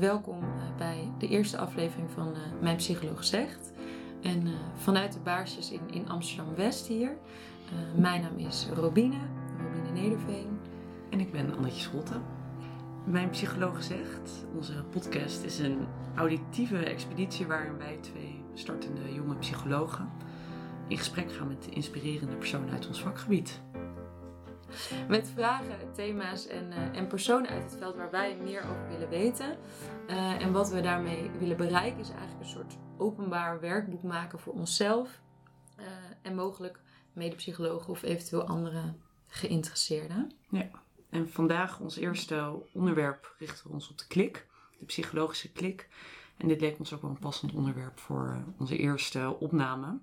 welkom uh, bij de eerste aflevering van uh, Mijn Psycholoog Zegt. En uh, vanuit de baarsjes in, in Amsterdam-West hier. mijn naam is Robine, Robine Nederveen. En ik ben Annetje Scholte. Mijn Psycholoog Zegt, onze podcast, is een auditieve expeditie waarin wij twee startende jonge psychologen in gesprek gaan met inspirerende personen uit ons vakgebied. Met vragen, thema's en, uh, en personen uit het veld waar wij meer over willen weten. Uh, en wat we daarmee willen bereiken is eigenlijk een soort openbaar werkboek maken voor onszelf. Uh, en mogelijk medepsychologen of eventueel andere geïnteresseerden. Ja, en vandaag ons eerste onderwerp richten we ons op de klik. De psychologische klik. En dit leek ons ook wel een passend onderwerp voor onze eerste opname.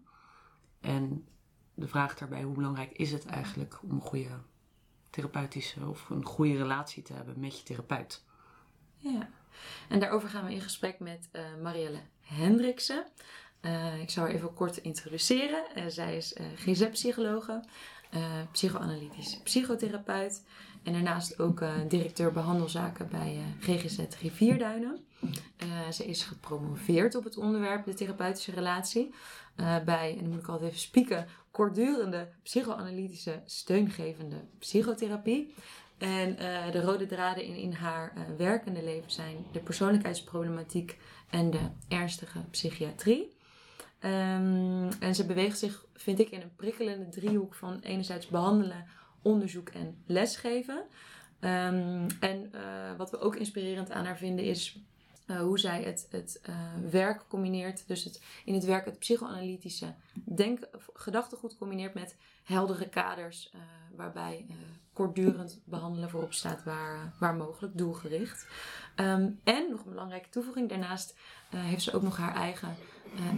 En de vraag daarbij, hoe belangrijk is het eigenlijk om een goede therapeutische of een goede relatie te hebben met je therapeut. Ja, en daarover gaan we in gesprek met uh, Marielle Hendriksen. Uh, ik zal haar even kort introduceren. Uh, zij is GZ-psychologe, psychoanalytisch psychotherapeut en daarnaast ook directeur behandelzaken bij GGZ Rivierduinen. ze is gepromoveerd op het onderwerp de therapeutische relatie bij, en dan moet ik altijd even spieken, kortdurende psychoanalytische steungevende psychotherapie. En uh, de rode draden in, in haar uh, werkende leven zijn de persoonlijkheidsproblematiek en de ernstige psychiatrie. Um, en ze beweegt zich, vind ik, in een prikkelende driehoek van enerzijds behandelen, onderzoek en lesgeven. Um, en uh, wat we ook inspirerend aan haar vinden is uh, hoe zij het, het uh, werk combineert. Dus het, in het werk het psychoanalytische denk, gedachtegoed combineert met heldere kaders. Uh, waarbij kortdurend behandelen voorop staat waar, waar mogelijk, doelgericht. Um, en nog een belangrijke toevoeging. Daarnaast heeft ze ook nog haar eigen,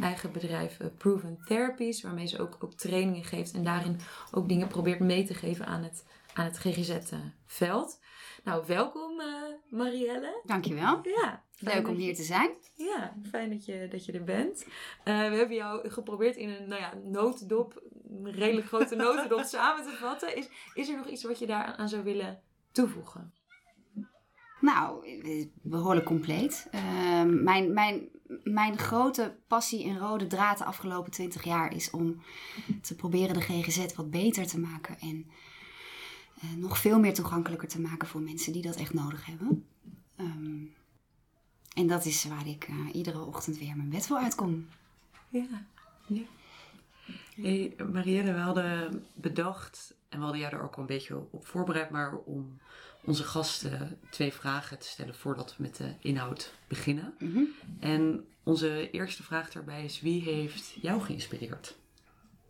eigen bedrijf Proven Therapies. Waarmee ze ook, ook trainingen geeft. En daarin ook dingen probeert mee te geven aan het, aan het GGZ-veld. Nou, welkom Marielle. Dankjewel. Ja, Leuk om hier te zijn. Ja, fijn dat je, dat je er bent. Uh, we hebben jou geprobeerd in een nou ja, notendop, een redelijk grote notendop samen te vatten. Is, is er nog iets wat je daar aan zou willen toevoegen? Nou, behoorlijk compleet. Uh, mijn, mijn, mijn grote passie en rode draad de afgelopen twintig jaar is om te proberen de GGZ wat beter te maken. En uh, nog veel meer toegankelijker te maken voor mensen die dat echt nodig hebben. Um, en dat is waar ik uh, iedere ochtend weer mijn bed voor uitkom. Ja. ja. Hey, Marielle, we hadden bedacht, en we hadden jou er ook al een beetje op voorbereid, maar om onze gasten twee vragen te stellen voordat we met de inhoud beginnen. Mm -hmm. En onze eerste vraag daarbij is: wie heeft jou geïnspireerd?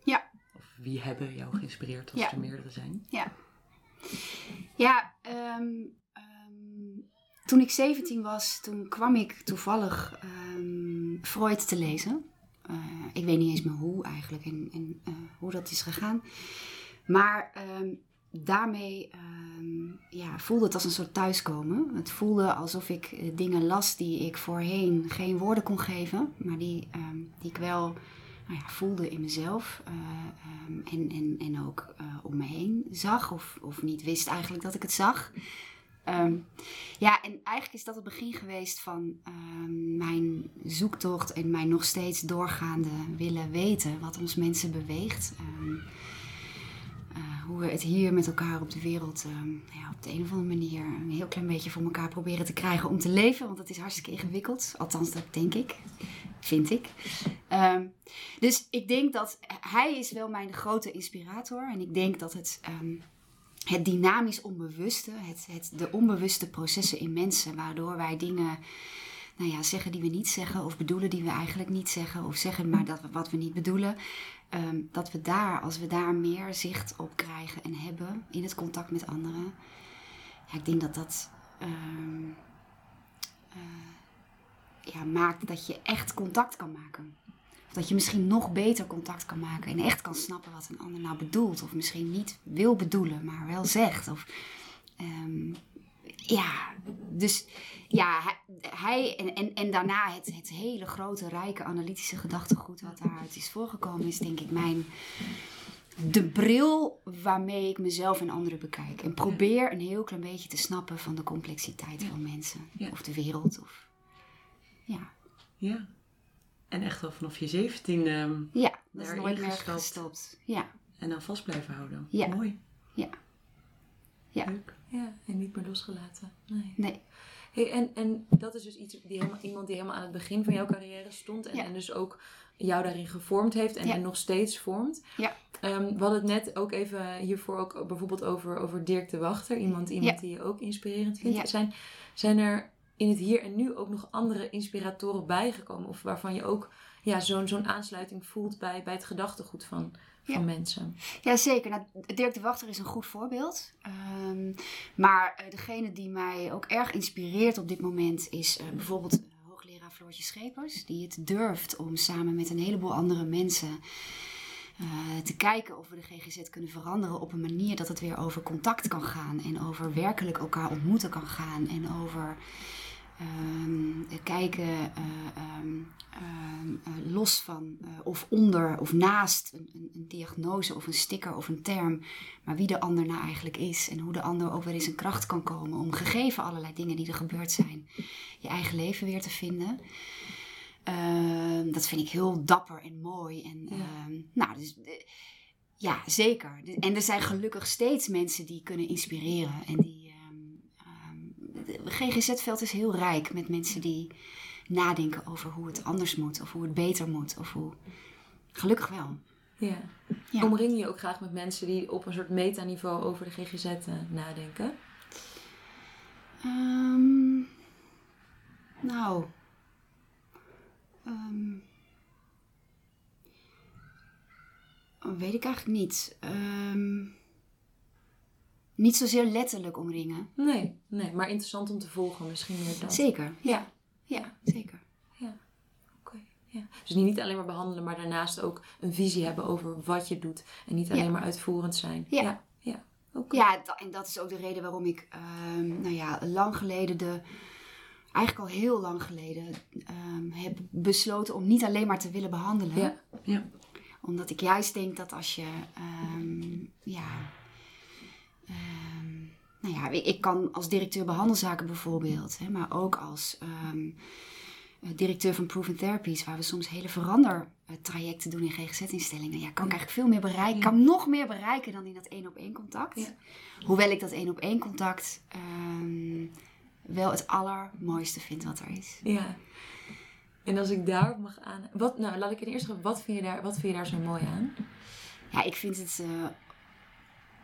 Ja. Of wie hebben jou geïnspireerd als ja. er meerdere zijn? Ja. Ja, um, toen ik 17 was, toen kwam ik toevallig um, Freud te lezen. Uh, ik weet niet eens meer hoe eigenlijk en, en uh, hoe dat is gegaan. Maar um, daarmee um, ja, voelde het als een soort thuiskomen. Het voelde alsof ik eh, dingen las die ik voorheen geen woorden kon geven, maar die, die ik wel nou ja, voelde in mezelf en, en, ook om me heen zag, of, of niet wist eigenlijk dat ik het zag. Um, ja, en eigenlijk is dat het begin geweest van um, mijn zoektocht en mijn nog steeds doorgaande willen weten wat ons mensen beweegt. Um, uh, hoe we het hier met elkaar op de wereld ja, op de een of andere manier een heel klein beetje voor elkaar proberen te krijgen om te leven. Want het is hartstikke ingewikkeld. Althans, dat denk ik. Vind ik. dus ik denk dat hij is wel mijn grote inspirator. En ik denk dat het het dynamisch onbewuste, het, het, de onbewuste processen in mensen, waardoor wij dingen nou ja, zeggen die we niet zeggen, of bedoelen die we eigenlijk niet zeggen, of zeggen maar dat we, wat we niet bedoelen. Um, dat we daar, als we daar meer zicht op krijgen en hebben in het contact met anderen, ik denk dat dat um, uh, ja, maakt dat je echt contact kan maken. Of dat je misschien nog beter contact kan maken en echt kan snappen wat een ander nou bedoelt. Of misschien niet wil bedoelen, maar wel zegt. Of, um, ja, dus ja, hij en, en, en daarna het, het hele grote, rijke analytische gedachtegoed wat daaruit is voorgekomen, is denk ik mijn. De bril waarmee ik mezelf en anderen bekijk. En probeer een heel klein beetje te snappen van de complexiteit van mensen. Of de wereld. Of Ja, Ja. En echt al vanaf je 17 ehm ja dat is nooit meer gestapt. gestopt. Ja, en dan vast blijven houden. Ja. Mooi. Ja. Ja. Leuk. Ja, en niet meer losgelaten. Nee. nee. Hey, en, en dat is dus iets, die helemaal, iemand die helemaal aan het begin van jouw carrière stond. En, Ja. en dus ook jou daarin gevormd heeft en, Ja. en nog steeds vormt. Ja. Ehm, we hadden het net ook even hiervoor ook bijvoorbeeld over, over Dirk de Wachter. Iemand, iemand Ja. die je ook inspirerend vindt. Ja. Zijn, zijn er in het hier en nu ook nog andere inspiratoren bijgekomen? Of waarvan je ook ja, zo'n zo'n aansluiting voelt bij, bij het gedachtegoed van, van Ja. mensen? Ja, zeker. Nou, Dirk de Wachter is een goed voorbeeld. Ehm, maar eh, degene die mij ook erg inspireert op dit moment is eh, bijvoorbeeld eh, hoogleraar Floortje Schepers. Die het durft om samen met een heleboel andere mensen te kijken of we de GGZ kunnen veranderen op een manier dat het weer over contact kan gaan. En over werkelijk elkaar ontmoeten kan gaan. En over ehm, kijken eh, ehm, ehm, eh, los van eh, of onder of naast een, een, een diagnose of een sticker of een term, maar wie de ander nou eigenlijk is en hoe de ander ook weer in zijn kracht kan komen om gegeven allerlei dingen die er gebeurd zijn, je eigen leven weer te vinden. Dat vind ik heel dapper en mooi. En, Ja. nou, dus, eh, ja, zeker. En er zijn gelukkig steeds mensen die kunnen inspireren. En die, GGZ-veld is heel rijk met mensen die nadenken over hoe het anders moet. Of hoe het beter moet. Of hoe... Gelukkig wel. Ja. Ja. Omring je ook graag met mensen die op een soort metaniveau over de GGZ eh, nadenken? Ehm, nou. Ehm, weet ik eigenlijk niet. Ehm, niet zozeer letterlijk omringen. Nee, nee, maar interessant om te volgen, misschien meer dat. Zeker. Ja, Ja, zeker. ja. Dus niet alleen maar behandelen, maar daarnaast ook een visie hebben over wat je doet. En niet alleen Ja. maar uitvoerend zijn. Ja. ja. ja. En dat is ook de reden waarom ik, ehm, nou ja, lang geleden de. Eigenlijk al heel lang geleden ehm, heb besloten om niet alleen maar te willen behandelen. Ja. Ja. Omdat ik juist denk dat als je, ehm, ja, ehm, nou ja, ik ik kan als directeur behandelzaken bijvoorbeeld, hè, maar ook als ehm, eh, directeur van Proven Therapies, waar we soms hele verandertrajecten doen in GGZ-instellingen. Ja, kan ik eigenlijk veel meer bereiken, kan nog meer bereiken dan in dat één op één contact. Ja. Hoewel ik dat één op één contact ehm, wel het allermooiste vind wat er is. Ja. En als ik daarop mag aan... Wat, nou, laat ik in eerst zeggen, wat vind je daar, wat vind je daar zo mooi aan? Ja, ik vind het eh,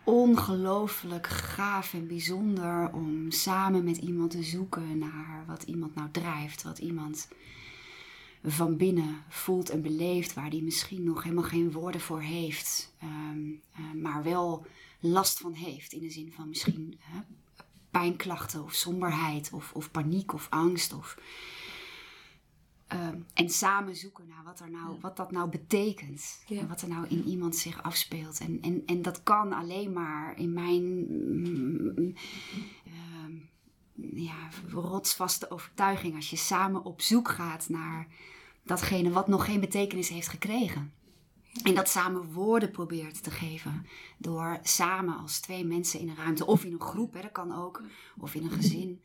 ongelooflijk gaaf en bijzonder om samen met iemand te zoeken naar wat iemand nou drijft. Wat iemand van binnen voelt en beleeft, waar die misschien nog helemaal geen woorden voor heeft, ehm, eh, maar wel last van heeft. In de zin van misschien pijnklachten of somberheid of, of paniek of angst of Ehm, en samen zoeken naar wat, er nou, wat dat nou betekent. Ja. En wat er nou in iemand zich afspeelt. En, en, en dat kan alleen maar in mijn mm, ehm, ja, rotsvaste overtuiging. Als je samen op zoek gaat naar datgene wat nog geen betekenis heeft gekregen. En dat samen woorden probeert te geven. Door samen als twee mensen in een ruimte, of in een groep, hè, dat kan ook, of in een gezin,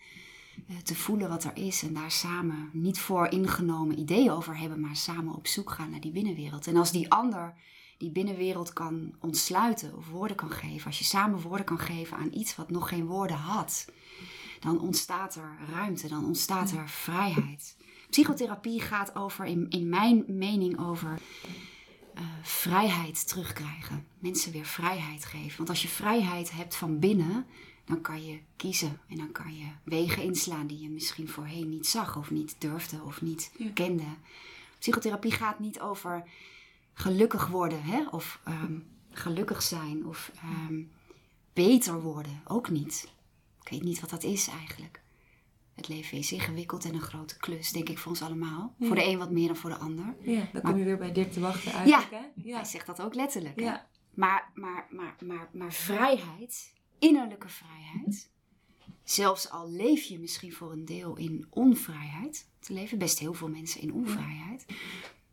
te voelen wat er is. En daar samen niet voor ingenomen ideeën over hebben, maar samen op zoek gaan naar die binnenwereld. En als die ander die binnenwereld kan ontsluiten of woorden kan geven, als je samen woorden kan geven aan iets wat nog geen woorden had, dan ontstaat er ruimte, dan ontstaat er vrijheid. Psychotherapie gaat over, in, in mijn mening, over eh, vrijheid terugkrijgen. Mensen weer vrijheid geven. Want als je vrijheid hebt van binnen, dan kan je kiezen. En dan kan je wegen inslaan die je misschien voorheen niet zag, of niet durfde, of niet Ja. kende. Psychotherapie gaat niet over gelukkig worden, hè? of ehm, gelukkig zijn, of ehm, beter worden. Ook niet. Ik weet niet wat dat is eigenlijk. Het leven is ingewikkeld en een grote klus, denk ik, voor ons allemaal. Ja. Voor de een wat meer dan voor de ander. Ja, dan kom je weer bij Dirk te wachten Ja. eigenlijk, hè? Hij zegt dat ook letterlijk. hè? Ja. Maar, maar, maar, maar, maar vrijheid, innerlijke vrijheid, zelfs al leef je misschien voor een deel in onvrijheid, er leven best heel veel mensen in onvrijheid,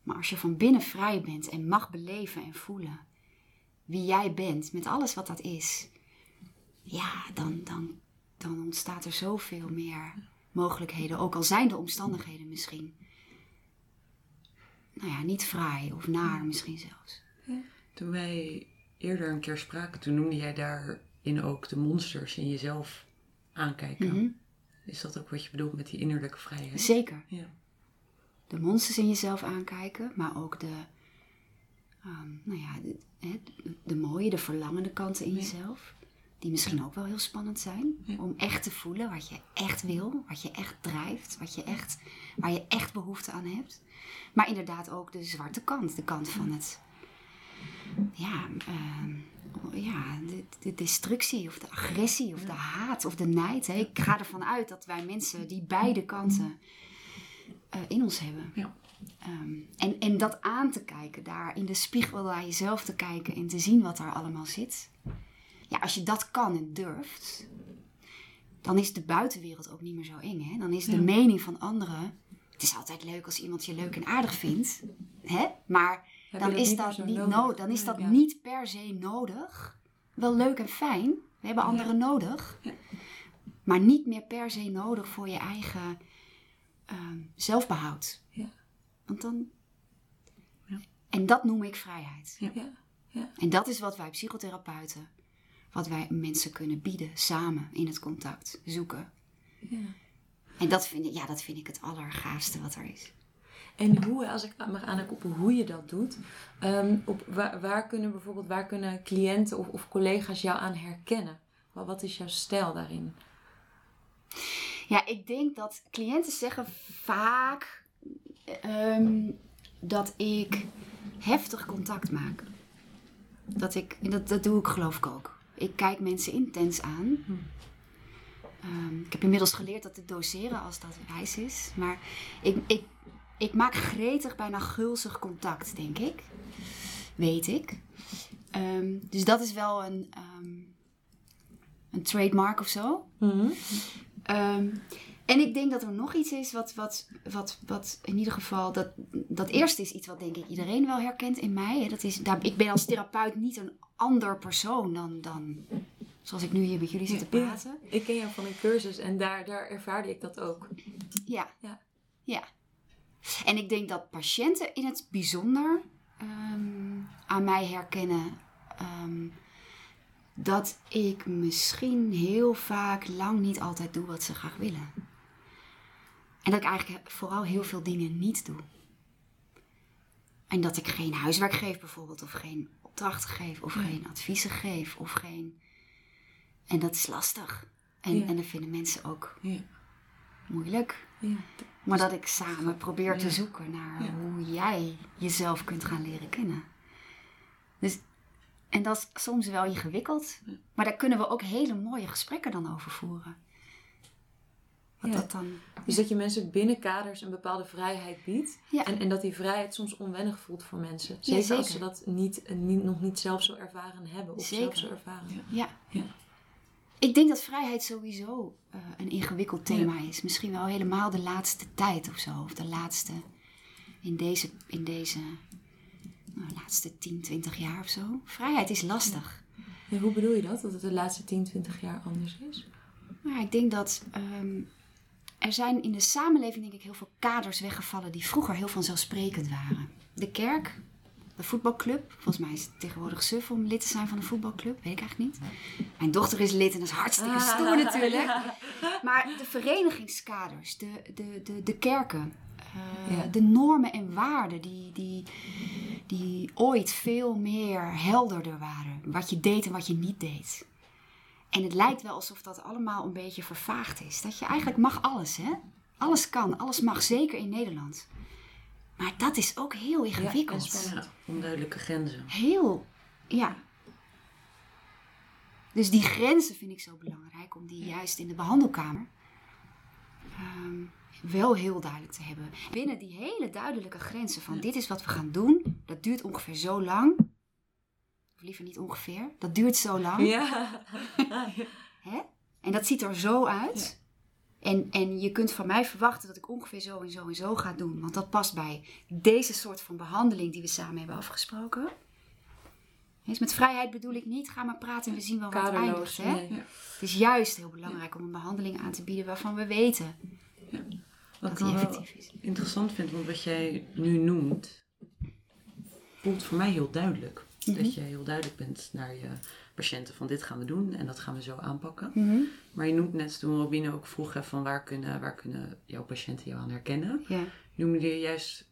maar als je van binnen vrij bent en mag beleven en voelen wie jij bent, met alles wat dat is, ja, dan, dan, dan ontstaat er zoveel meer mogelijkheden, ook al zijn de omstandigheden misschien nou ja, niet fraai of naar misschien zelfs. Toen wij eerder een keer spraken, toen noemde jij ook de monsters in jezelf aankijken. Mhm. Is dat ook wat je bedoelt met die innerlijke vrijheid? Zeker. Ja. De monsters in jezelf aankijken, maar ook de, ehm, nou ja, de, de, de mooie, de verlangende kanten in Ja. jezelf. Die misschien ook wel heel spannend zijn. Ja. Om echt te voelen wat je echt wil, wat je echt drijft, wat je echt, waar je echt behoefte aan hebt. Maar inderdaad ook de zwarte kant, de kant van het, ja, ehm, ja de, de destructie of de agressie of de haat of de nijd. Hè. Ik ga ervan uit dat wij mensen die beide kanten eh, in ons hebben. Ja. Ehm, en, en dat aan te kijken, daar in de spiegel naar jezelf te kijken en te zien wat er allemaal zit. Ja, als je dat kan en durft, dan is de buitenwereld ook niet meer zo eng. Hè? Dan is de Ja. mening van anderen. Het is altijd leuk als iemand je leuk en aardig vindt. Hè? Maar dan is dat, niet, nodig? dan is dat Ja. niet per se nodig. Wel leuk en fijn. We hebben anderen nodig. Ja. Maar niet meer per se nodig voor je eigen ehm, zelfbehoud. Ja. Want dan... Ja. En dat noem ik vrijheid. Ja. Ja. En dat is wat wij psychotherapeuten, wat wij mensen kunnen bieden samen in het contact, zoeken. Ja. En dat vind ik, ja, dat vind ik het allergaafste wat er is. En hoe, als ik mag aanhaken op hoe je dat doet, ehm, op waar, waar kunnen bijvoorbeeld waar kunnen cliënten of, of collega's jou aan herkennen? Wat, wat is jouw stijl daarin? Ja, ik denk dat cliënten zeggen vaak ehm, dat ik heftig contact maak. Dat ik, dat, dat doe ik geloof ik ook. Ik kijk mensen intens aan. Ehm, ik heb inmiddels geleerd dat te doseren als dat wijs is. Maar ik, ik, ik maak gretig, bijna gulzig contact, denk ik. Weet ik. Ehm, dus dat is wel een, ehm, een trademark of zo. Ehm, en ik denk dat er nog iets is wat, wat, wat, wat in ieder geval. Dat, dat eerste is iets wat denk ik iedereen wel herkent in mij. hè. Dat is, daar, ik ben als therapeut niet een ander persoon dan, dan zoals ik nu hier met jullie zit te praten. Ik ken jou van een cursus en daar, daar ervaarde ik dat ook. Ja. Ja. ja. En ik denk dat patiënten in het bijzonder ehm, aan mij herkennen ehm, dat ik misschien heel vaak lang niet altijd doe wat ze graag willen. En dat ik eigenlijk vooral heel veel dingen niet doe. En dat ik geen huiswerk geef bijvoorbeeld, of geen opdrachten geef, of geen adviezen geef, of geen... En dat is lastig. En, Ja. en dat vinden mensen ook Ja. moeilijk. Ja. Maar dat ik samen probeer te zoeken naar Ja. hoe jij jezelf kunt gaan leren kennen. Dus, en dat is soms wel ingewikkeld. Maar daar kunnen we ook hele mooie gesprekken dan over voeren. Wat Ja. dat dan... Dus dat je mensen binnen kaders een bepaalde vrijheid biedt. Ja. En, en dat die vrijheid soms onwennig voelt voor mensen. Zeker als ze dat niet, niet, nog niet zelf zo ervaren hebben. Of zelf Zeker. zo ervaren. Ja. Ik denk dat vrijheid sowieso eh, een ingewikkeld thema is. Misschien wel helemaal de laatste tijd of zo. Of de laatste... In deze... In deze nou, laatste 10, 20 jaar of zo. Vrijheid is lastig. Ja, hoe bedoel je dat? Dat het de laatste 10, 20 jaar anders is? Maar ja, ik denk dat ehm, er zijn in de samenleving denk ik heel veel kaders weggevallen die vroeger heel vanzelfsprekend waren. De kerk, de voetbalclub. Volgens mij is het tegenwoordig suf om lid te zijn van een voetbalclub. Weet ik eigenlijk niet. Mijn dochter is lid en dat is hartstikke stoer natuurlijk. Maar de verenigingskaders, de, de, de, de kerken, eh, Ja. de normen en waarden die, die, die ooit veel meer helderder waren. Wat je deed en wat je niet deed. En het lijkt wel alsof dat allemaal een beetje vervaagd is. Dat je eigenlijk mag alles, hè? Alles kan, alles mag, zeker in Nederland. Maar dat is ook heel ingewikkeld. Ja, onduidelijke grenzen. Heel, ja. Dus die grenzen vind ik zo belangrijk om die juist in de behandelkamer ehm, wel heel duidelijk te hebben. Binnen die hele duidelijke grenzen van dit is wat we gaan doen, dat duurt ongeveer zo lang. Of liever niet ongeveer, dat duurt zo lang. Ja. Hè? En dat ziet er zo uit. En, en je kunt van mij verwachten dat ik ongeveer zo en zo en zo ga doen. Want dat past bij deze soort van behandeling die we samen hebben afgesproken. Dus met vrijheid bedoel ik niet, ga maar praten en we zien wel waar het eindigt. Hè? nee. Het is juist heel belangrijk om een behandeling aan te bieden waarvan we weten Wat dat ik die effectief is. interessant vind, want wat jij nu noemt, voelt voor mij heel duidelijk. Mhm. Dat je heel duidelijk bent naar je patiënten van dit gaan we doen en dat gaan we zo aanpakken. Mhm. Maar je noemt net toen Robine ook vroeg hè, van waar kunnen, waar kunnen jouw patiënten jou aan herkennen. Ja. Noemde je juist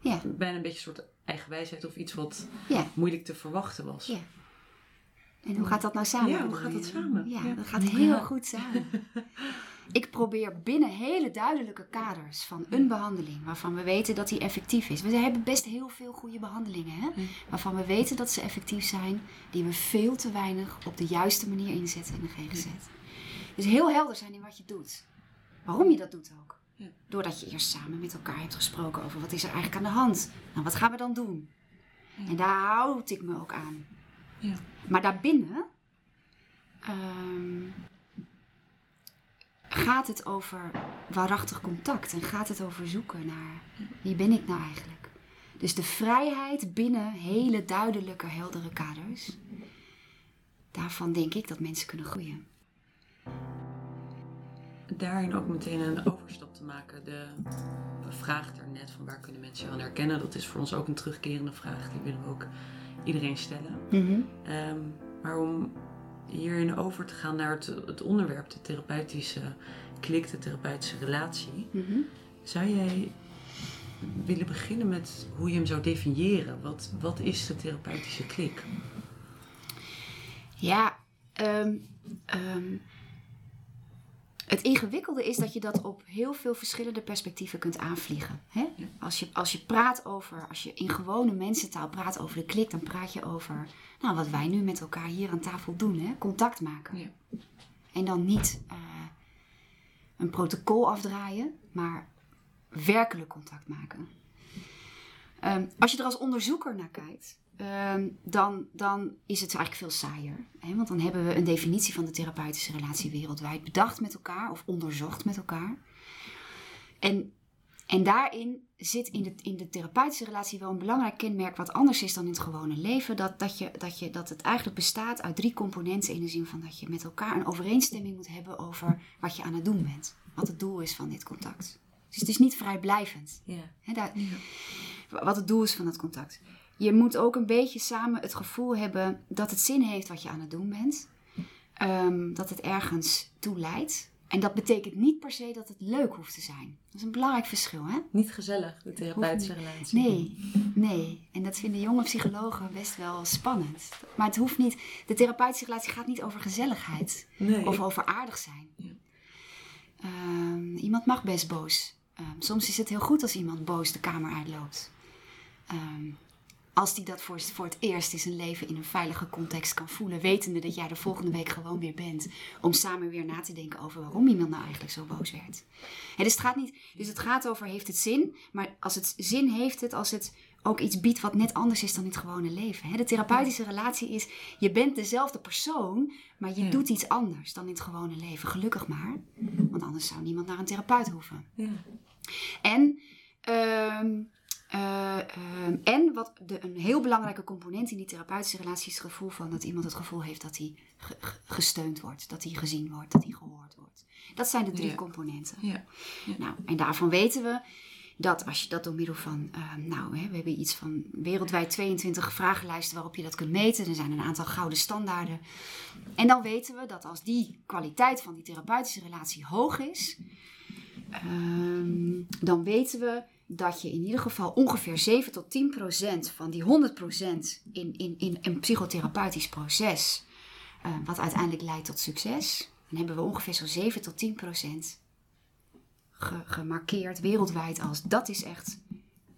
Ja. bijna een beetje een soort eigenwijsheid of iets wat Ja. moeilijk te verwachten was. Ja. En hoe gaat dat nou samen? Ja, hoe gaat dat samen? Ja, dat gaat heel goed samen. Ik probeer binnen hele duidelijke kaders van een behandeling, waarvan we weten dat die effectief is. We hebben best heel veel goede behandelingen, hè? Waarvan we weten dat ze effectief zijn, die we veel te weinig op de juiste manier inzetten in de GGZ. Dus heel helder zijn in wat je doet. Waarom je dat doet ook. Doordat je eerst samen met elkaar hebt gesproken over wat is er eigenlijk aan de hand. Nou, wat gaan we dan doen? En daar houd ik me ook aan. Ja. Maar daarbinnen ehm, gaat het over waarachtig contact en gaat het over zoeken naar wie ben ik nou eigenlijk. Dus de vrijheid binnen hele duidelijke, heldere kaders. Daarvan denk ik dat mensen kunnen groeien. Daarin ook meteen een overstap te maken. De vraag daarnet van waar kunnen mensen aan herkennen. Dat is voor ons ook een terugkerende vraag. Die willen we ook iedereen stellen. Maar om hierin over te gaan naar het, het onderwerp, de therapeutische klik, de therapeutische relatie. Mhm. Zou jij willen beginnen met hoe je hem zou definiëren? Wat, wat is de therapeutische klik? Ja, ehm, het ingewikkelde is dat je dat op heel veel verschillende perspectieven kunt aanvliegen. Hè? Als, je, als je praat over, als je in gewone mensentaal praat over de klik, dan praat je over nou, wat wij nu met elkaar hier aan tafel doen: hè? contact maken. Ja. En dan niet eh, een protocol afdraaien, maar werkelijk contact maken. Ehm, als je er als onderzoeker naar kijkt, ehm, dan, dan is het eigenlijk veel saaier. Hè? Want dan hebben we een definitie van de therapeutische relatie wereldwijd bedacht met elkaar of onderzocht met elkaar. En, en daarin zit in de, in de therapeutische relatie wel een belangrijk kenmerk wat anders is dan in het gewone leven. Dat, dat, je, dat, je, dat het eigenlijk bestaat uit drie componenten in de zin van dat je met elkaar een overeenstemming moet hebben over wat je aan het doen bent. Wat het doel is van dit contact. Dus het is niet vrijblijvend. Ja. Daar, Wat het doel is van het contact. Je moet ook een beetje samen het gevoel hebben dat het zin heeft wat je aan het doen bent. Ehm, dat het ergens toe leidt. En dat betekent niet per se dat het leuk hoeft te zijn. Dat is een belangrijk verschil, hè? Niet gezellig, de therapeutische relatie. Nee, nee. En dat vinden jonge psychologen best wel spannend. Maar het hoeft niet. De therapeutische relatie gaat niet over gezelligheid. Nee. Of over aardig zijn. Ja. Ehm, iemand mag best boos. Ehm, soms is het heel goed als iemand boos de kamer uitloopt. Als die dat voor, voor het eerst in zijn leven in een veilige context kan voelen, wetende dat jij de volgende week gewoon weer bent, om samen weer na te denken over waarom iemand nou eigenlijk zo boos werd. Dus, het gaat niet, dus het gaat over heeft het zin, maar als het zin heeft het als het ook iets biedt wat net anders is dan het gewone leven. De therapeutische relatie is, je bent dezelfde persoon, maar je Ja. doet iets anders dan in het gewone leven. Gelukkig maar, want anders zou niemand naar een therapeut hoeven. Ja. En, ehm, eh, ehm, en wat de, een heel belangrijke component in die therapeutische relatie is het gevoel van dat iemand het gevoel heeft dat hij ge- ge- gesteund wordt, dat hij gezien wordt, dat hij gehoord wordt. Dat zijn de drie Ja. componenten. Ja. Nou, en daarvan weten we dat als je dat door middel van, ehm, nou, hè, we hebben iets van wereldwijd 22 vragenlijsten waarop je dat kunt meten. Er zijn een aantal gouden standaarden. En dan weten we dat als die kwaliteit van die therapeutische relatie hoog is, ehm, dan weten we dat je in ieder geval ongeveer 7 tot 10 procent van die 100 procent in, in, in een psychotherapeutisch proces, eh, wat uiteindelijk leidt tot succes, dan hebben we ongeveer zo'n 7 tot 10 procent ge- gemarkeerd wereldwijd als dat is echt.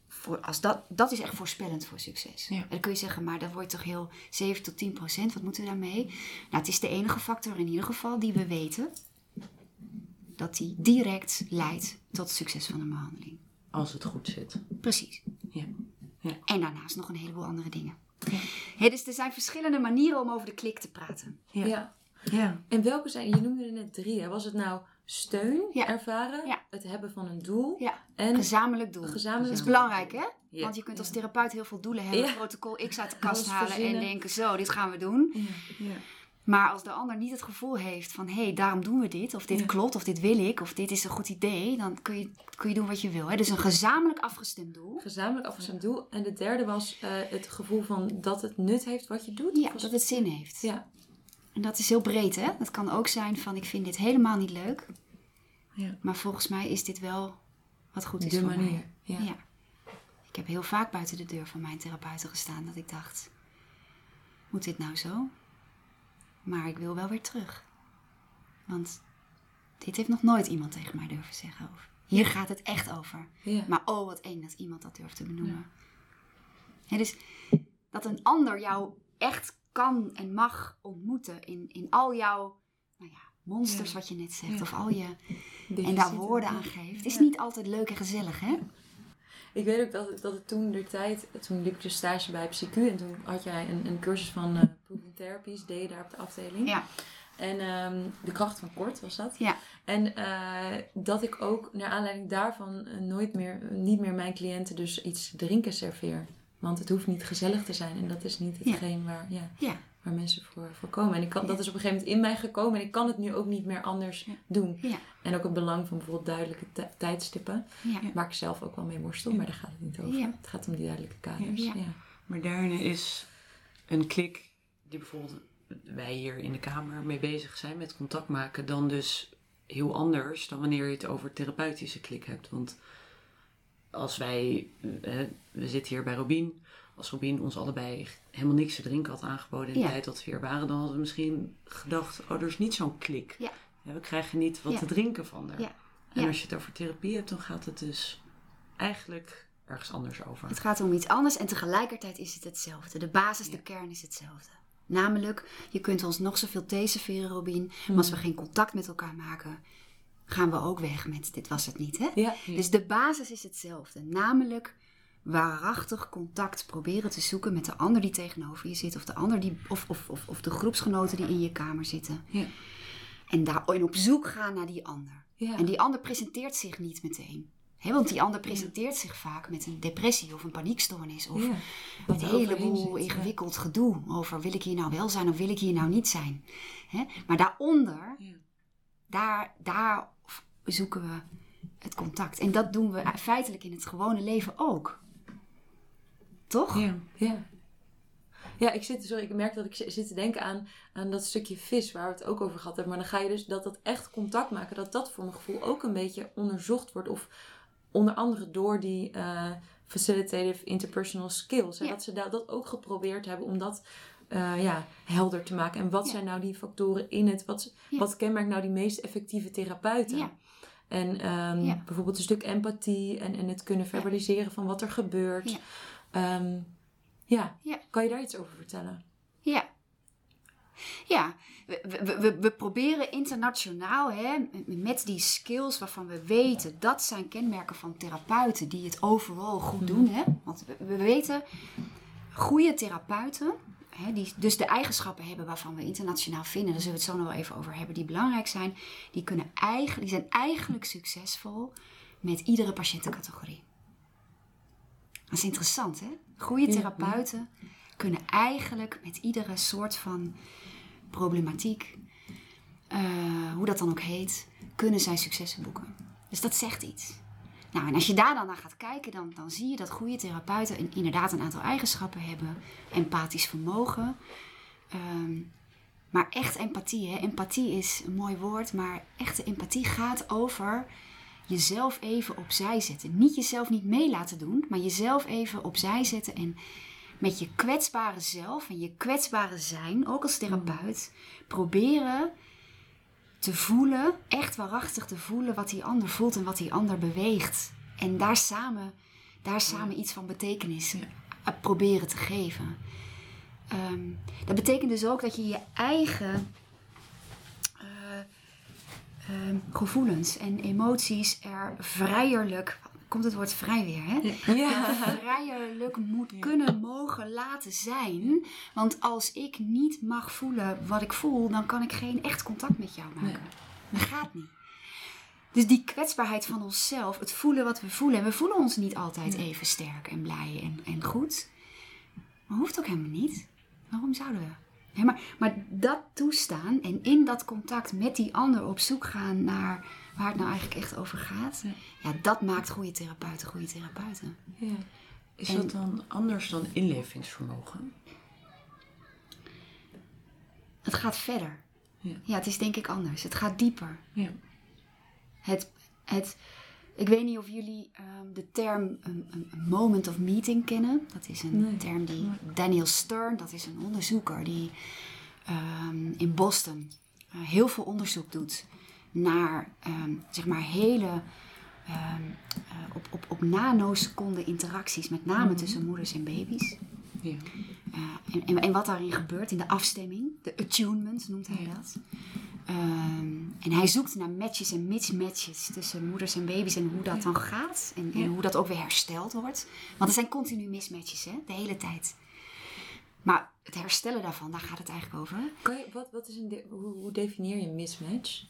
Voor, als dat, dat is echt voorspellend voor succes. Ja. En dan kun je zeggen, maar dat wordt toch heel 7 tot 10 procent. Wat moeten we daarmee? Nou, het is de enige factor in ieder geval die we weten dat die direct leidt tot het succes van een behandeling. Als het goed zit. Precies. Ja. Ja. En daarnaast nog een heleboel andere dingen. Ja. Dus er zijn verschillende manieren om over de klik te praten. Ja. Ja. Ja. En welke zijn, je noemde er net drie, hè? was het nou steun Ja. ervaren, Ja. het hebben van een doel Ja, en gezamenlijk doel. gezamenlijk Dat is doel. belangrijk, hè? Ja. Want je kunt als therapeut heel veel doelen hebben. Ja. Protocol X uit de kast halen en denken, zo, dit gaan we doen. Maar als de ander niet het gevoel heeft van hé, hey, daarom doen we dit, of dit Ja. klopt, of dit wil ik, of dit is een goed idee, dan kun je, kun je doen wat je wil. Hè? Dus een gezamenlijk afgestemd doel. Gezamenlijk afgestemd doel. En de derde was eh, het gevoel van dat het nut heeft wat je doet. Ja, dat het zin heeft. Ja. En dat is heel breed, hè? Dat kan ook zijn van ik vind dit helemaal niet leuk, Ja. maar volgens mij is dit wel wat goed is De voor manier. mij. Ja. Ja. Ik heb heel vaak buiten de deur van mijn therapeuten gestaan dat ik dacht, moet dit nou zo? Maar ik wil wel weer terug. Want dit heeft nog nooit iemand tegen mij durven zeggen. Over. Hier gaat het echt over. Ja. Maar oh, wat eng dat iemand dat durft te benoemen. Hè, dus dat een ander jou echt kan en mag ontmoeten in, in al jouw nou ja, monsters, Ja. wat je net zegt, Ja. of al je. En daar woorden aan geeft. is niet altijd leuk en gezellig, hè? Ik weet ook dat, dat het toen de tijd, toen liep ik dus stage bij PsyQ en toen had jij een, een cursus van Proven Therapies, deed je daar op de afdeling. Ja. En ehm, de kracht van kort was dat. Ja. En eh, dat ik ook naar aanleiding daarvan eh, nooit meer, niet meer mijn cliënten dus iets drinken serveer. Want het hoeft niet gezellig te zijn en dat is niet Ja. hetgeen waar, ja, Ja. Waar mensen voor, voor komen. En ik kan, dat is op een gegeven moment in mij gekomen en ik kan het nu ook niet meer anders Ja. doen. Ja. En ook het belang van bijvoorbeeld duidelijke tij- tijdstippen. Ja. Waar ik zelf ook wel mee worstel, maar daar gaat het niet over. Ja. Het gaat om die duidelijke kaders. Ja. Ja. Maar daarin is een klik die bijvoorbeeld wij hier in de kamer mee bezig zijn met contact maken, dan dus heel anders dan wanneer je het over therapeutische klik hebt. Want als wij, eh, we zitten hier bij Robin, als Robin ons allebei helemaal niks te drinken had aangeboden in de Ja. tijd dat we hier waren, dan hadden we misschien gedacht, oh, er is niet zo'n klik. Ja. Ja, we krijgen niet wat Ja. te drinken van haar. En als je het over therapie hebt, dan gaat het dus eigenlijk ergens anders over. Het gaat om iets anders en tegelijkertijd is het hetzelfde. De basis, de kern is hetzelfde. Namelijk, je kunt ons nog zoveel thee serveren, Robin. Maar als we geen contact met elkaar maken, gaan we ook weg met dit was het niet, hè? Ja. Dus de basis is hetzelfde. Namelijk waarachtig contact proberen te zoeken met de ander die tegenover je zit. Of de, ander die, of, of, of, of de groepsgenoten die in je kamer zitten. Ja. En, daar, en op zoek gaan naar die ander. Ja. En die ander presenteert zich niet meteen. Hè, want die ander presenteert zich vaak met een depressie of een paniekstoornis. Of een heleboel ingewikkeld gedoe over wil ik hier nou wel zijn of wil ik hier nou niet zijn. Hè? Maar daaronder, daar, daar zoeken we het contact. En dat doen we feitelijk in het gewone leven ook. Toch? Ja. Ja. ja. Ik zit, sorry, ik merk dat ik zi- zit te denken aan, aan dat stukje vis waar we het ook over gehad hebben. Maar dan ga je dus dat dat echt contact maken, dat dat voor mijn gevoel ook een beetje onderzocht wordt. Of onder andere door die eh, facilitative interpersonal skills. En Ja. dat ze dat, dat ook geprobeerd hebben om dat eh, ja, helder te maken. En wat Ja. zijn nou die factoren in het, wat, Ja. wat kenmerkt nou die meest effectieve therapeuten? Ja. En ehm, bijvoorbeeld een stuk empathie en, en het kunnen verbaliseren van wat er gebeurt. Ehm, ja. Ja. kan je daar iets over vertellen? Ja. Ja, we, we, we, we proberen internationaal hè, met die skills waarvan we weten dat zijn kenmerken van therapeuten die het overal goed doen. Hè? Want we, we weten, goede therapeuten, hè, die dus de eigenschappen hebben waarvan we internationaal vinden, daar zullen we het zo nog wel even over hebben, die belangrijk zijn, die, kunnen eigenlijk, die zijn eigenlijk succesvol met iedere patiëntencategorie. Is interessant, hè? Goede Ja. therapeuten kunnen eigenlijk met iedere soort van problematiek, eh, hoe dat dan ook heet, kunnen zij successen boeken. Dus dat zegt iets. Nou, en als je daar dan naar gaat kijken, dan, dan zie je dat goede therapeuten een- inderdaad een aantal eigenschappen hebben. Empathisch vermogen. Ehm, maar echt empathie, hè? empathie is een mooi woord, maar echte empathie gaat over jezelf even opzij zetten. Niet jezelf niet mee laten doen, maar jezelf even opzij zetten en met je kwetsbare zelf en je kwetsbare zijn, ook als therapeut, proberen te voelen, echt waarachtig te voelen wat die ander voelt en wat die ander beweegt. En daar samen, daar samen iets van betekenis eh, proberen te geven. Ehm, dat betekent dus ook dat je je eigen ehm, gevoelens en emoties er vrijerlijk, komt het woord vrij weer, hè? Ja. vrijerlijk moet kunnen mogen laten zijn. Want als ik niet mag voelen wat ik voel, dan kan ik geen echt contact met jou maken. Dat gaat niet. Dus die kwetsbaarheid van onszelf, het voelen wat we voelen. En we voelen ons niet altijd even sterk en blij en, en goed. Maar hoeft ook helemaal niet. Waarom zouden we? Maar, maar dat toestaan en in dat contact met die ander op zoek gaan naar waar het nou eigenlijk echt over gaat. Ja. Ja, dat maakt goede therapeuten goede therapeuten. Ja. Is En- dat dan anders dan inlevingsvermogen? Het gaat verder. Ja. Ja, het is denk ik anders. Het gaat dieper. Ja. Het, het, ik weet niet of jullie ehm, de term een, moment of meeting kennen. Dat is een Nee. term die Daniel Stern, dat is een onderzoeker die ehm, in Boston eh, heel veel onderzoek doet naar ehm, zeg maar hele eh, op, op, op nanoseconden interacties, met name tussen moeders en baby's. Ja. Uh, en, en, en wat daarin gebeurt in de afstemming, de attunement noemt hij Ja. dat. Ehm, en hij zoekt naar matches en mismatches tussen moeders en baby's en hoe dat dan gaat. En, en Ja. hoe dat ook weer hersteld wordt. Want er zijn continu mismatches, hè, de hele tijd. Maar het herstellen daarvan, daar gaat het eigenlijk over. Kan je, wat, wat is een de- hoe, hoe definieer je een mismatch?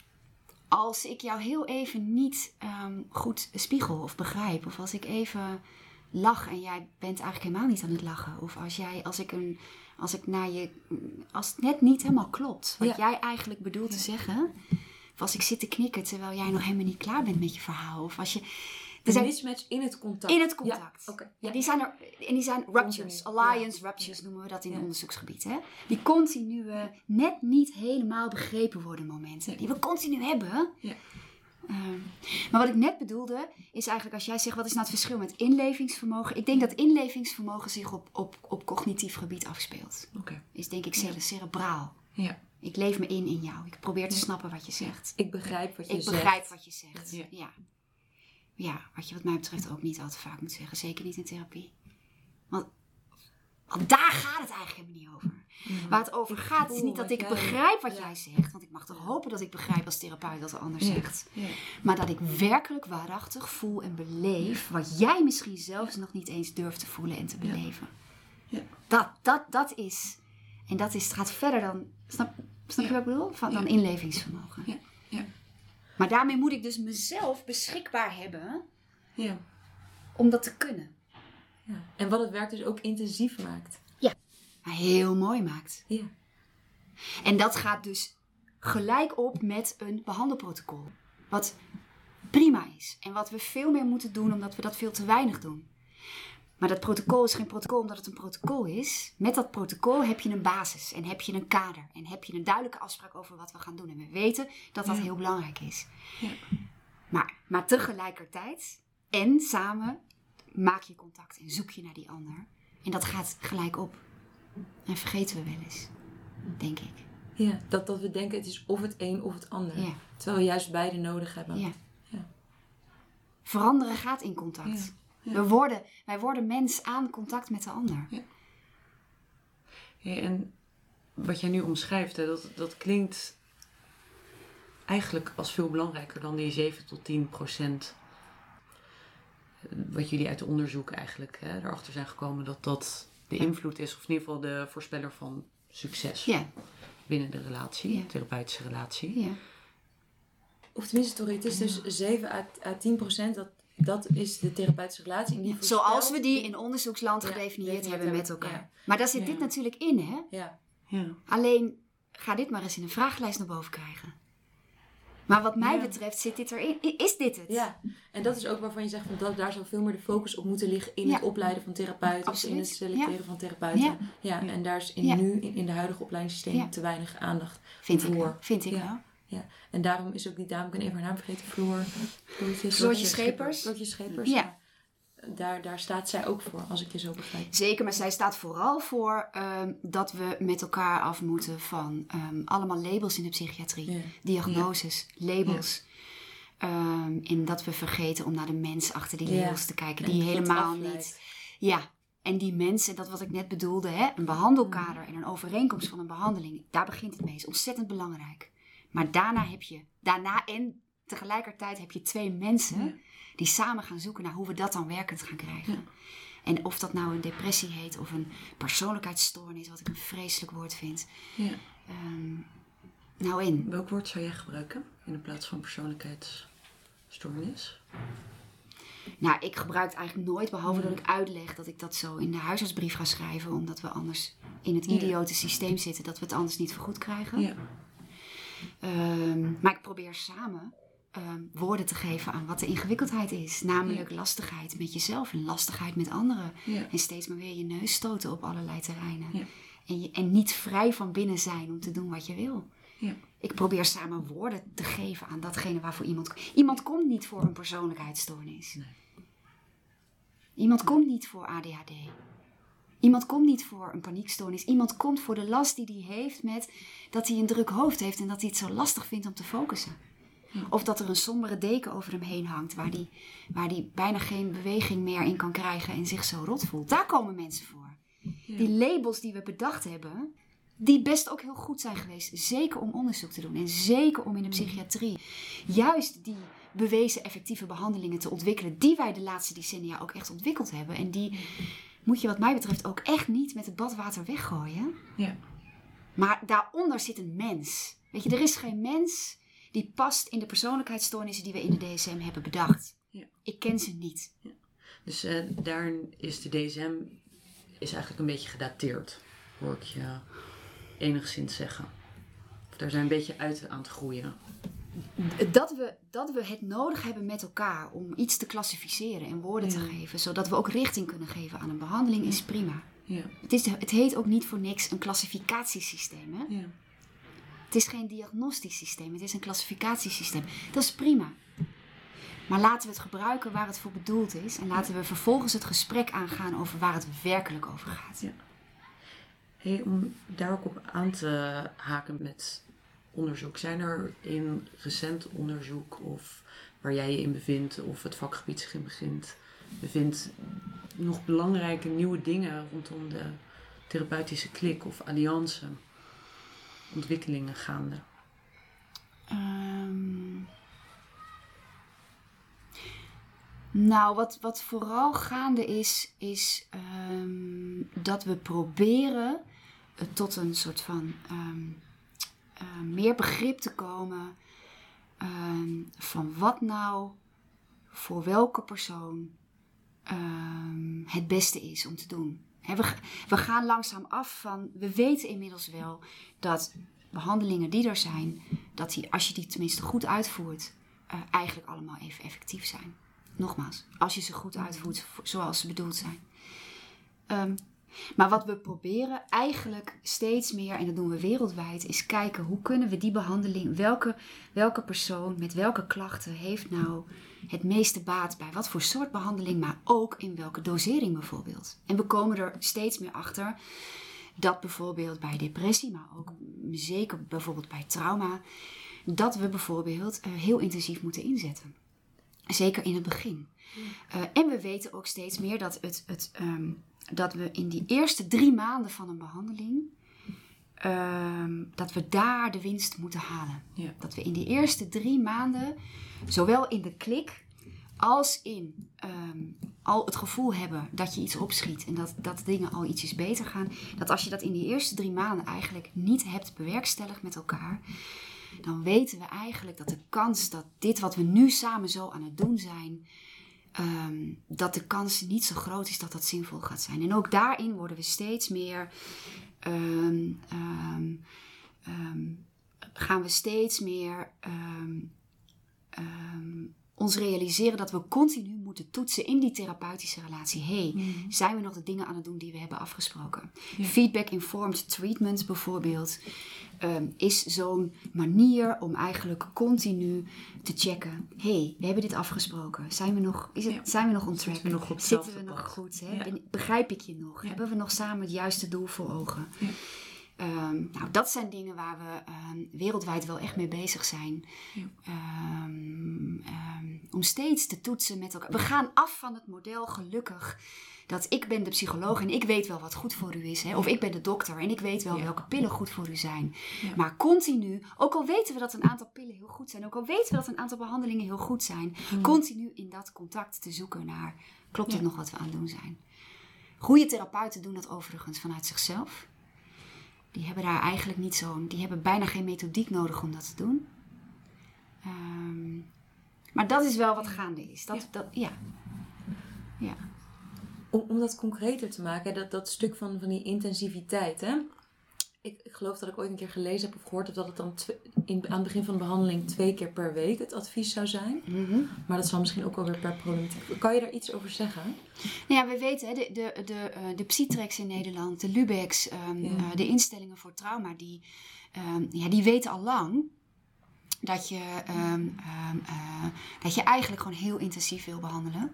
Als ik jou heel even niet ehm, goed spiegel of begrijp, of als ik even lach en jij bent eigenlijk helemaal niet aan het lachen, of als jij, als ik een, als ik naar je, als het net niet helemaal klopt, wat Ja. jij eigenlijk bedoelt te zeggen, of als ik zit te knikken terwijl jij nog helemaal niet klaar bent met je verhaal, of als je, er zijn mismatch in het contact. in het contact. Ja, die zijn er, en die zijn ruptures, alliance Ja. ruptures noemen we dat in onderzoeksgebied. Hè? Die continue, net niet helemaal begrepen worden momenten. Die we continu hebben. Ehm, maar wat ik net bedoelde, is eigenlijk als jij zegt, wat is nou het verschil met inlevingsvermogen? Ik denk dat inlevingsvermogen zich op, op, op cognitief gebied afspeelt. Oké. Is denk ik cere- cerebraal. Ja. Ik leef me in in jou. Ik probeer te snappen wat je zegt. Ik begrijp wat je Ik zegt. begrijp wat je zegt. Ja. Ja. ja. wat je wat mij betreft ook niet al te vaak moet zeggen. Zeker niet in therapie. Want, want daar gaat het eigenlijk helemaal niet over. Waar het over gaat is niet dat wat ik begrijp wat jij zegt. Want ik mag toch hopen dat ik begrijp als therapeut dat er anders Ja. zegt. Ja. Maar dat ik werkelijk waarachtig voel en beleef wat jij misschien zelfs nog niet eens durft te voelen en te beleven. Ja. Dat, dat, dat is. En dat is, gaat verder dan. Snap, snap je wat ik bedoel? Van, dan inlevingsvermogen. Ja. Ja. Maar daarmee moet ik dus mezelf beschikbaar hebben Ja. om dat te kunnen. Ja. En wat het werk dus ook intensief maakt. Maar heel mooi maakt. Ja. En dat gaat dus gelijk op met een behandelprotocol. Wat prima is. En wat we veel meer moeten doen omdat we dat veel te weinig doen. Maar dat protocol is geen protocol omdat het een protocol is. Met dat protocol heb je een basis en heb je een kader. En heb je een duidelijke afspraak over wat we gaan doen. En we weten dat dat Ja. heel belangrijk is. Ja. Maar, maar tegelijkertijd en samen maak je contact en zoek je naar die ander. En dat gaat gelijk op. En vergeten we wel eens, denk ik. ja. Dat, dat we denken het is of het een of het ander. Ja. Terwijl we juist beide nodig hebben. Ja. Ja. Veranderen gaat in contact. Ja. We worden, wij worden mens aan contact met de ander. Hey, en wat jij nu omschrijft, hè, dat, dat klinkt eigenlijk als veel belangrijker dan die 7 tot 10 procent. eh, Wat jullie uit de onderzoek eigenlijk hè, erachter zijn gekomen dat dat de invloed is, of in ieder geval de voorspeller van succes Ja, binnen de relatie, Ja. de therapeutische relatie. ja. Of tenminste, sorry, het is dus 7 à, à 10 procent. Dat, dat is de therapeutische relatie. Die Zoals we die in onderzoeksland Ja, gedefinieerd gedefinieerd hebben met elkaar. ja. Maar daar zit Ja. dit natuurlijk in, hè? Ja. Ja. Alleen, ga dit maar eens in een vragenlijst naar boven krijgen. Maar wat mij Ja. betreft zit dit erin. Is dit het? ja, en dat is ook waarvan je zegt van dat, daar zou veel meer de focus op moeten liggen in Ja. het opleiden van therapeuten, of in Absoluut. het selecteren Ja. van therapeuten. Ja. En daar is in nu in, in de huidige opleidingssysteem te weinig aandacht Vind ik voor. wel. Vind ik Ja. wel. Ja, en daarom is ook die dame, ik ben even haar naam vergeten, Floor. Floortje Schepers. Floortje Schepers, Ja. Daar, daar staat zij ook voor, als ik je zo begrijp. Zeker, maar zij staat vooral voor ehm, dat we met elkaar af moeten van ehm, allemaal labels in de psychiatrie. Diagnoses, labels. Ehm, en dat we vergeten om naar de mens achter die labels te kijken, En die helemaal niet. Ja, en die mensen, dat wat ik net bedoelde, hè, een behandelkader en een overeenkomst van een behandeling, daar begint het mee. Is ontzettend belangrijk. Maar daarna heb je, daarna en tegelijkertijd heb je twee mensen Ja. die samen gaan zoeken naar hoe we dat dan werkend gaan krijgen. Ja. En of dat nou een depressie heet of een persoonlijkheidsstoornis, wat ik een vreselijk woord vind. Ja. Ehm, nou in. Welk woord zou jij gebruiken in de plaats van persoonlijkheidsstoornis? Nou, ik gebruik het eigenlijk nooit, behalve dat ik uitleg dat ik dat zo in de huisartsbrief ga schrijven, omdat we anders in het idiote systeem zitten, dat we het anders niet vergoed krijgen. Ja. Ehm, maar ik probeer samen ehm, woorden te geven aan wat de ingewikkeldheid is. Namelijk lastigheid met jezelf en lastigheid met anderen. Ja. En steeds maar weer je neus stoten op allerlei terreinen. Ja. En, je, en niet vrij van binnen zijn om te doen wat je wil. Ja. Ik probeer samen woorden te geven aan datgene waarvoor iemand... Iemand komt niet voor een persoonlijkheidsstoornis. Nee. Iemand komt niet voor ADHD. Iemand komt niet voor een paniekstoornis. Iemand komt voor de last die hij heeft met dat hij een druk hoofd heeft en dat hij het zo lastig vindt om te focussen. Of dat er een sombere deken over hem heen hangt waar hij waar die bijna geen beweging meer in kan krijgen en zich zo rot voelt. Daar komen mensen voor. Die labels die we bedacht hebben, die best ook heel goed zijn geweest. Zeker om onderzoek te doen en zeker om in de psychiatrie juist die bewezen effectieve behandelingen te ontwikkelen, die wij de laatste decennia ook echt ontwikkeld hebben. En die moet je wat mij betreft ook echt niet met het badwater weggooien. Ja. Maar daaronder zit een mens. Weet je, er is geen mens die past in de persoonlijkheidsstoornissen die we in de DSM hebben bedacht. Ja. Ik ken ze niet. Dus eh, daarin is de DSM is eigenlijk een beetje gedateerd, hoor ik je enigszins zeggen. Of daar zijn een beetje uit aan het groeien. Dat we, dat we het nodig hebben met elkaar om iets te klassificeren en woorden te Ja. geven, zodat we ook richting kunnen geven aan een behandeling, is prima. Ja. Het, is, het heet ook niet voor niks een klassificatiesysteem. Hè? Ja. Het is geen diagnostisch systeem, het is een klassificatiesysteem. Dat is prima. Maar laten we het gebruiken waar het voor bedoeld is. En laten we vervolgens het gesprek aangaan over waar het werkelijk over gaat. Ja. Hey, om daar ook op aan te haken met onderzoek. Zijn er in recent onderzoek of waar jij je in bevindt of het vakgebied zich in begint, bevindt nog belangrijke nieuwe dingen rondom de therapeutische klik of alliantie ontwikkelingen gaande? Ehm, nou, wat, wat vooral gaande is, is ehm, dat we proberen tot een soort van ehm, eh, meer begrip te komen van wat nou voor welke persoon het beste is om te doen. We, we gaan langzaam af van, we weten inmiddels wel dat behandelingen die er zijn, dat die, als je die tenminste goed uitvoert, eh, eigenlijk allemaal even effectief zijn. Nogmaals, als je ze goed uitvoert vo- zoals ze bedoeld zijn. Ehm, maar wat we proberen eigenlijk steeds meer, en dat doen we wereldwijd, is kijken hoe kunnen we die behandeling, welke, welke persoon met welke klachten heeft nou het meeste baat bij wat voor soort behandeling, maar ook in welke dosering bijvoorbeeld. En we komen er steeds meer achter dat bijvoorbeeld bij depressie, maar ook zeker bijvoorbeeld bij trauma, dat we bijvoorbeeld eh, heel intensief moeten inzetten. Zeker in het begin. Eh, en we weten ook steeds meer dat, het, het, ehm, dat we in die eerste drie maanden van een behandeling, ehm, dat we daar de winst moeten halen. Ja. Dat we in die eerste drie maanden, zowel in de klik als in ehm, al het gevoel hebben dat je iets opschiet en dat, dat dingen al ietsjes beter gaan. Dat als je dat in die eerste drie maanden eigenlijk niet hebt bewerkstelligd met elkaar, dan weten we eigenlijk dat de kans dat dit wat we nu samen zo aan het doen zijn, ehm, dat de kans niet zo groot is dat dat zinvol gaat zijn. En ook daarin worden we steeds meer, ehm, ehm, gaan we steeds meer ons realiseren dat we continu moeten toetsen in die therapeutische relatie. hey, zijn we nog de dingen aan het doen die we hebben afgesproken? Feedback-informed treatment bijvoorbeeld ehm, is zo'n manier om eigenlijk continu te checken. hey, we hebben dit afgesproken. Zijn we nog, is het, Ja. zijn we nog on track? Zitten we nog op Zitten hetzelfde we nog pad? goed? Hè? Ja. Begrijp ik je nog? Hebben we nog samen het juiste doel voor ogen? Ja. Ehm, nou, dat zijn dingen waar we ehm, wereldwijd wel echt mee bezig zijn. Ja. Ehm, om steeds te toetsen met elkaar. We gaan af van het model gelukkig. Dat ik ben de psycholoog en ik weet wel wat goed voor u is. Hè? Of ik ben de dokter en ik weet wel Ja. welke pillen goed voor u zijn. Ja. Maar continu, ook al weten we dat een aantal pillen heel goed zijn. Ook al weten we dat een aantal behandelingen heel goed zijn. Continu in dat contact te zoeken naar, klopt het nog wat we aan het doen zijn? Goede therapeuten doen dat overigens vanuit zichzelf. Die hebben daar eigenlijk niet zo'n, die hebben bijna geen methodiek nodig om dat te doen. Ehm, maar dat is wel wat gaande is. Dat, Ja. Dat, ja. Ja. Om, om dat concreter te maken, dat, dat stuk van, van die intensiviteit. Hè? Ik, ik geloof dat ik ooit een keer gelezen heb of gehoord heb dat het dan in, aan het begin van de behandeling twee keer per week het advies zou zijn. Mhm. Maar dat zal misschien ook wel weer per problematiek. Kan je daar iets over zeggen? Nou ja, we weten, de, de, de, eh, de Psytrex in Nederland, de Lubex, ehm, Ja. eh, de instellingen voor trauma, die, ehm, ja, die weten al lang dat je, ehm, eh, dat je eigenlijk gewoon heel intensief wil behandelen.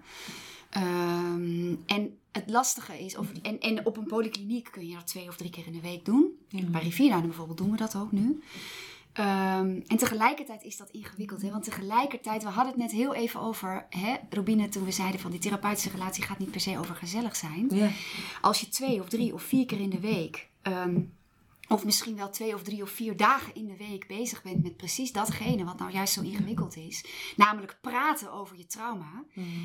En het lastige is, of, en, en op een polykliniek kun je dat twee of drie keer in de week doen. Bij Rivierduinen bijvoorbeeld doen we dat ook nu. Ehm, en tegelijkertijd is dat ingewikkeld. Hè? Want tegelijkertijd, we hadden het net heel even over, hè, Robine, toen we zeiden van die therapeutische relatie gaat niet per se over gezellig zijn. Ja. Als je twee of drie of vier keer in de week, ehm, of misschien wel twee of drie of vier dagen in de week bezig bent met precies datgene wat nou juist zo ingewikkeld is. Namelijk praten over je trauma.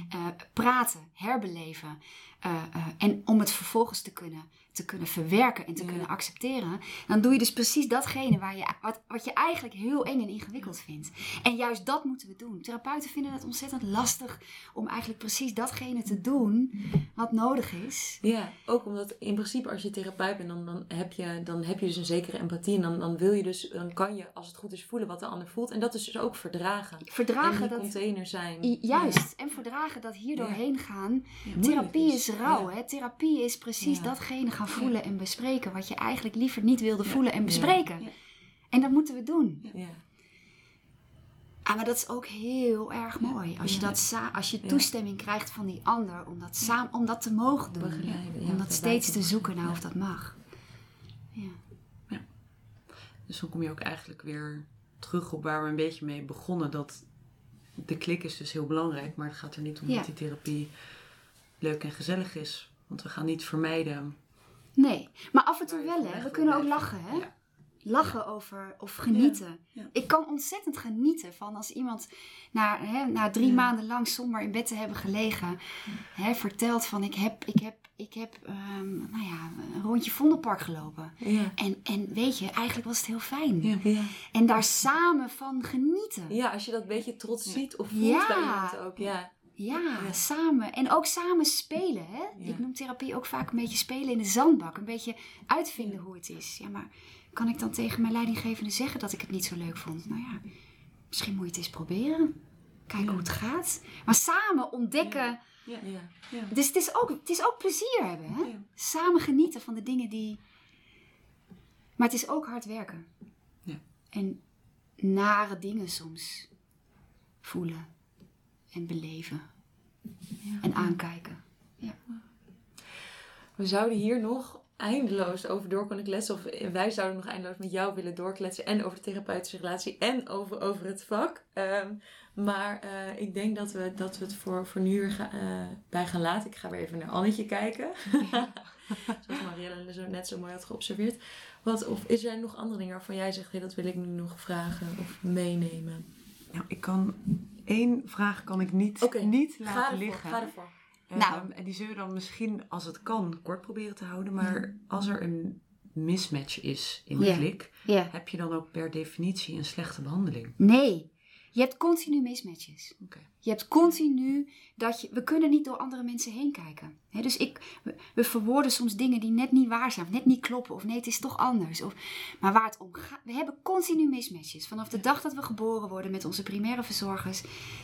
eh, praten, herbeleven. eh, eh, en om het vervolgens te kunnen, te kunnen verwerken en te Ja. kunnen accepteren. Dan doe je dus precies datgene waar je, wat, wat je eigenlijk heel eng en ingewikkeld vindt. En juist dat moeten we doen. Therapeuten vinden het ontzettend lastig om eigenlijk precies datgene te doen wat nodig is. Ja, ook omdat in principe als je therapeut bent, dan, dan, heb, je, dan heb je dus een zekere empathie. En dan, dan wil je dus, dan kan je als het goed is voelen wat de ander voelt. En dat is dus ook verdragen. en Verdragen dat. container zijn. Juist, en verdragen dat hier doorheen gaan. Therapie is is. rauw, hè? Therapie is precies datgene gaan voelen en bespreken wat je eigenlijk liever niet wilde voelen en Ja. bespreken. Ja. En dat moeten we doen. Ja. Ah, maar dat is ook heel erg mooi. Als je, Ja. dat sa- als je Ja. toestemming krijgt van die ander om dat, saam, om dat te mogen doen. Ja, om dat steeds te zoeken naar Ja. of dat mag. Ja. Dus dan kom je ook eigenlijk weer terug op waar we een beetje mee begonnen. Dat de klik is dus heel belangrijk. Maar het gaat er niet om Ja. dat die therapie leuk en gezellig is. Want we gaan niet vermijden. Nee, maar af en toe wel, hè? We kunnen ook lachen, hè? Ja. Lachen over of genieten. Ja. Ik kan ontzettend genieten van als iemand na, hè, na drie maanden lang somber in bed te hebben gelegen, hè, vertelt van ik heb, ik heb, ik heb ehm, nou ja, een rondje Vondelpark gelopen. Ja. En, en weet je, eigenlijk was het heel fijn. En daar samen van genieten. ja, als je dat beetje trots ziet of voelt bij iemand ook. Ja. Ja, Ja. samen. En ook samen spelen. Hè? Ja. Ik noem therapie ook vaak een beetje spelen in de zandbak. Een beetje uitvinden hoe het is. Ja, maar kan ik dan tegen mijn leidinggevende zeggen dat ik het niet zo leuk vond? Nou ja, misschien moet je het eens proberen. Kijken Ja. hoe het gaat. Maar samen ontdekken. Ja. Ja. Dus het is, ook, het is ook plezier hebben. Hè? Samen genieten van de dingen die... Maar het is ook hard werken. Ja. En nare dingen soms voelen en beleven en aankijken. We zouden hier nog eindeloos over door kunnen kletsen. Of wij zouden nog eindeloos met jou willen doorkletsen. En over de therapeutische relatie. En over, over het vak. Ehm, maar eh, ik denk dat we, dat we het voor, voor nu ga- eh, bij gaan laten. Ik ga weer even naar Annetje kijken. Zoals Marielle zo net zo mooi had geobserveerd. Wat, of is er nog andere dingen waarvan jij zegt... Hey, dat wil ik nu nog vragen of meenemen? Nou, ik kan één vraag kan ik niet, niet Ga laten ervoor, liggen. ga ervoor. Ehm, Nou. En die zullen we dan misschien, als het kan, kort proberen te houden. Maar als er een mismatch is in de klik, heb je dan ook per definitie een slechte behandeling. Nee, je hebt continu mismatches. Oké. Je hebt continu dat je. We kunnen niet door andere mensen heen kijken. Dus ik, we, verwoorden soms dingen die net niet waar zijn, of net niet kloppen, of nee, het is toch anders. Of, maar waar het om gaat. We hebben continu mismatches. Vanaf de dag dat we geboren worden met onze primaire verzorgers.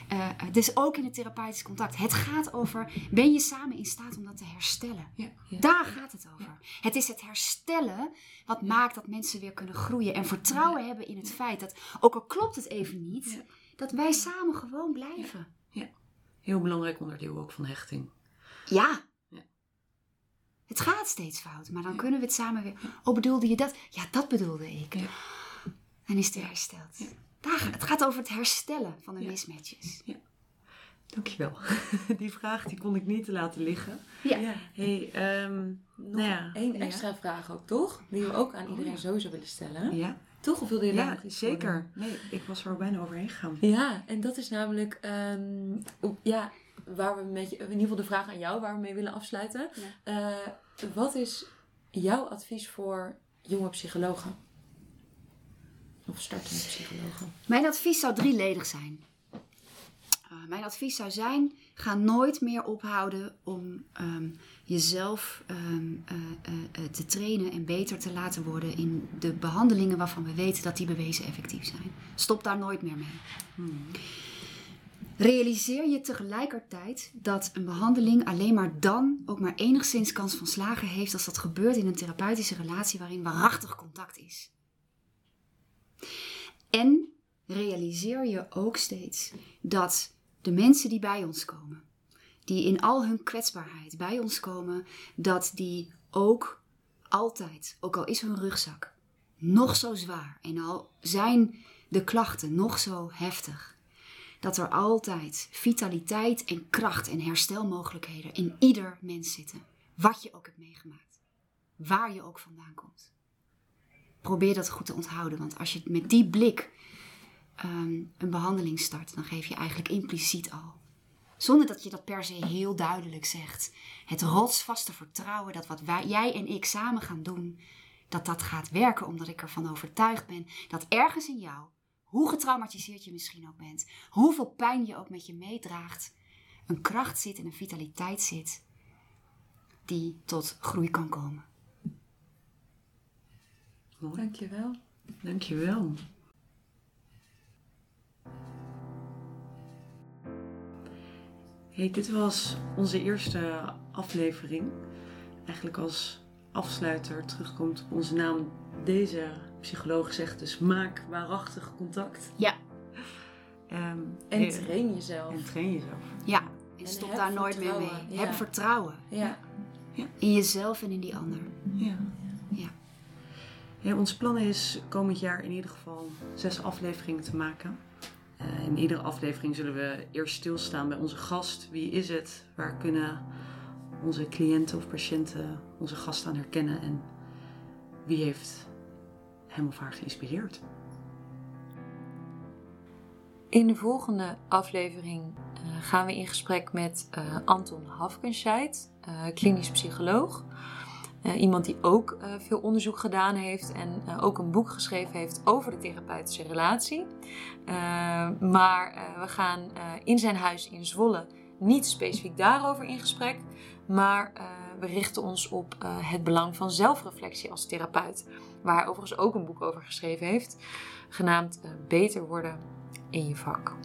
eh, dus ook in het therapeutisch contact. Het gaat over: ben je samen in staat om dat te herstellen? Ja. Ja. Daar gaat het over. Het is het herstellen wat maakt dat mensen weer kunnen groeien. En vertrouwen hebben in het feit dat, ook al klopt het even niet. Dat wij samen gewoon blijven. Heel belangrijk onderdeel ook van hechting. Ja. Ja. Het gaat steeds fout, maar dan Ja. kunnen we het samen weer. Oh, bedoelde je dat? Ja, dat bedoelde ik. Ja. Dan is het weer hersteld. Ja. Daar, het gaat over het herstellen van de Ja. mismatches. Dankjewel. Die vraag die kon ik niet laten liggen. Ja. Ja. Hey, ehm, Nog nou ja. één Ja. extra vraag ook, toch? Die we ook aan Oh, iedereen ja. sowieso willen stellen. Ja, Toch? Of wilde je ja zeker. Nee, ik was er al bijna overheen gegaan. Ja, en dat is namelijk, ehm, ja, waar we met je, in ieder geval de vraag aan jou waar we mee willen afsluiten. Eh, wat is jouw advies voor jonge psychologen? Of startende psychologen? Mijn advies zou drieledig zijn. Mijn advies zou zijn: ga nooit meer ophouden om ehm, jezelf ehm, eh, eh, eh, te trainen en beter te laten worden in de behandelingen waarvan we weten dat die bewezen effectief zijn. Stop daar nooit meer mee. Hmm. Realiseer je tegelijkertijd dat een behandeling alleen maar dan ook maar enigszins kans van slagen heeft als dat gebeurt in een therapeutische relatie waarin waarachtig contact is. En realiseer je ook steeds dat de mensen die bij ons komen, die in al hun kwetsbaarheid bij ons komen, dat die ook altijd, ook al is hun rugzak nog zo zwaar en al zijn de klachten nog zo heftig, dat er altijd vitaliteit en kracht en herstelmogelijkheden in ieder mens zitten. Wat je ook hebt meegemaakt. Waar je ook vandaan komt. Probeer dat goed te onthouden, want als je met die blik ehm, een behandeling start, dan geef je eigenlijk impliciet al. Zonder dat je dat per se heel duidelijk zegt. Het rotsvaste vertrouwen dat wat wij, jij en ik samen gaan doen, dat dat gaat werken, omdat ik ervan overtuigd ben dat ergens in jou hoe getraumatiseerd je misschien ook bent, hoeveel pijn je ook met je meedraagt, een kracht zit en een vitaliteit zit die tot groei kan komen. Dankjewel. Dankjewel. Hey, dit was onze eerste aflevering. Eigenlijk als afsluiter terugkomt op onze naam. Deze psycholoog zegt dus maak waarachtig contact. Ja. Ehm, En train jezelf. en train jezelf. Ja, en stop daar nooit meer mee. ja. Heb vertrouwen Ja. in jezelf en in die ander. Ja. Ja. Ja, ons plan is komend jaar in ieder geval zes afleveringen te maken. Eh, in iedere aflevering zullen we eerst stilstaan bij onze gast. Wie is het? Waar kunnen onze cliënten of patiënten onze gast aan herkennen? En wie heeft hem of haar geïnspireerd? In de volgende aflevering eh, gaan we in gesprek met eh, Anton Hafkenscheid, klinisch psycholoog. Eh, iemand die ook eh, veel onderzoek gedaan heeft en eh, ook een boek geschreven heeft over de therapeutische relatie. Maar we gaan in zijn huis in Zwolle niet specifiek daarover in gesprek, maar we richten ons op het belang van zelfreflectie als therapeut, waar hij overigens ook een boek over geschreven heeft, genaamd Beter worden in je vak.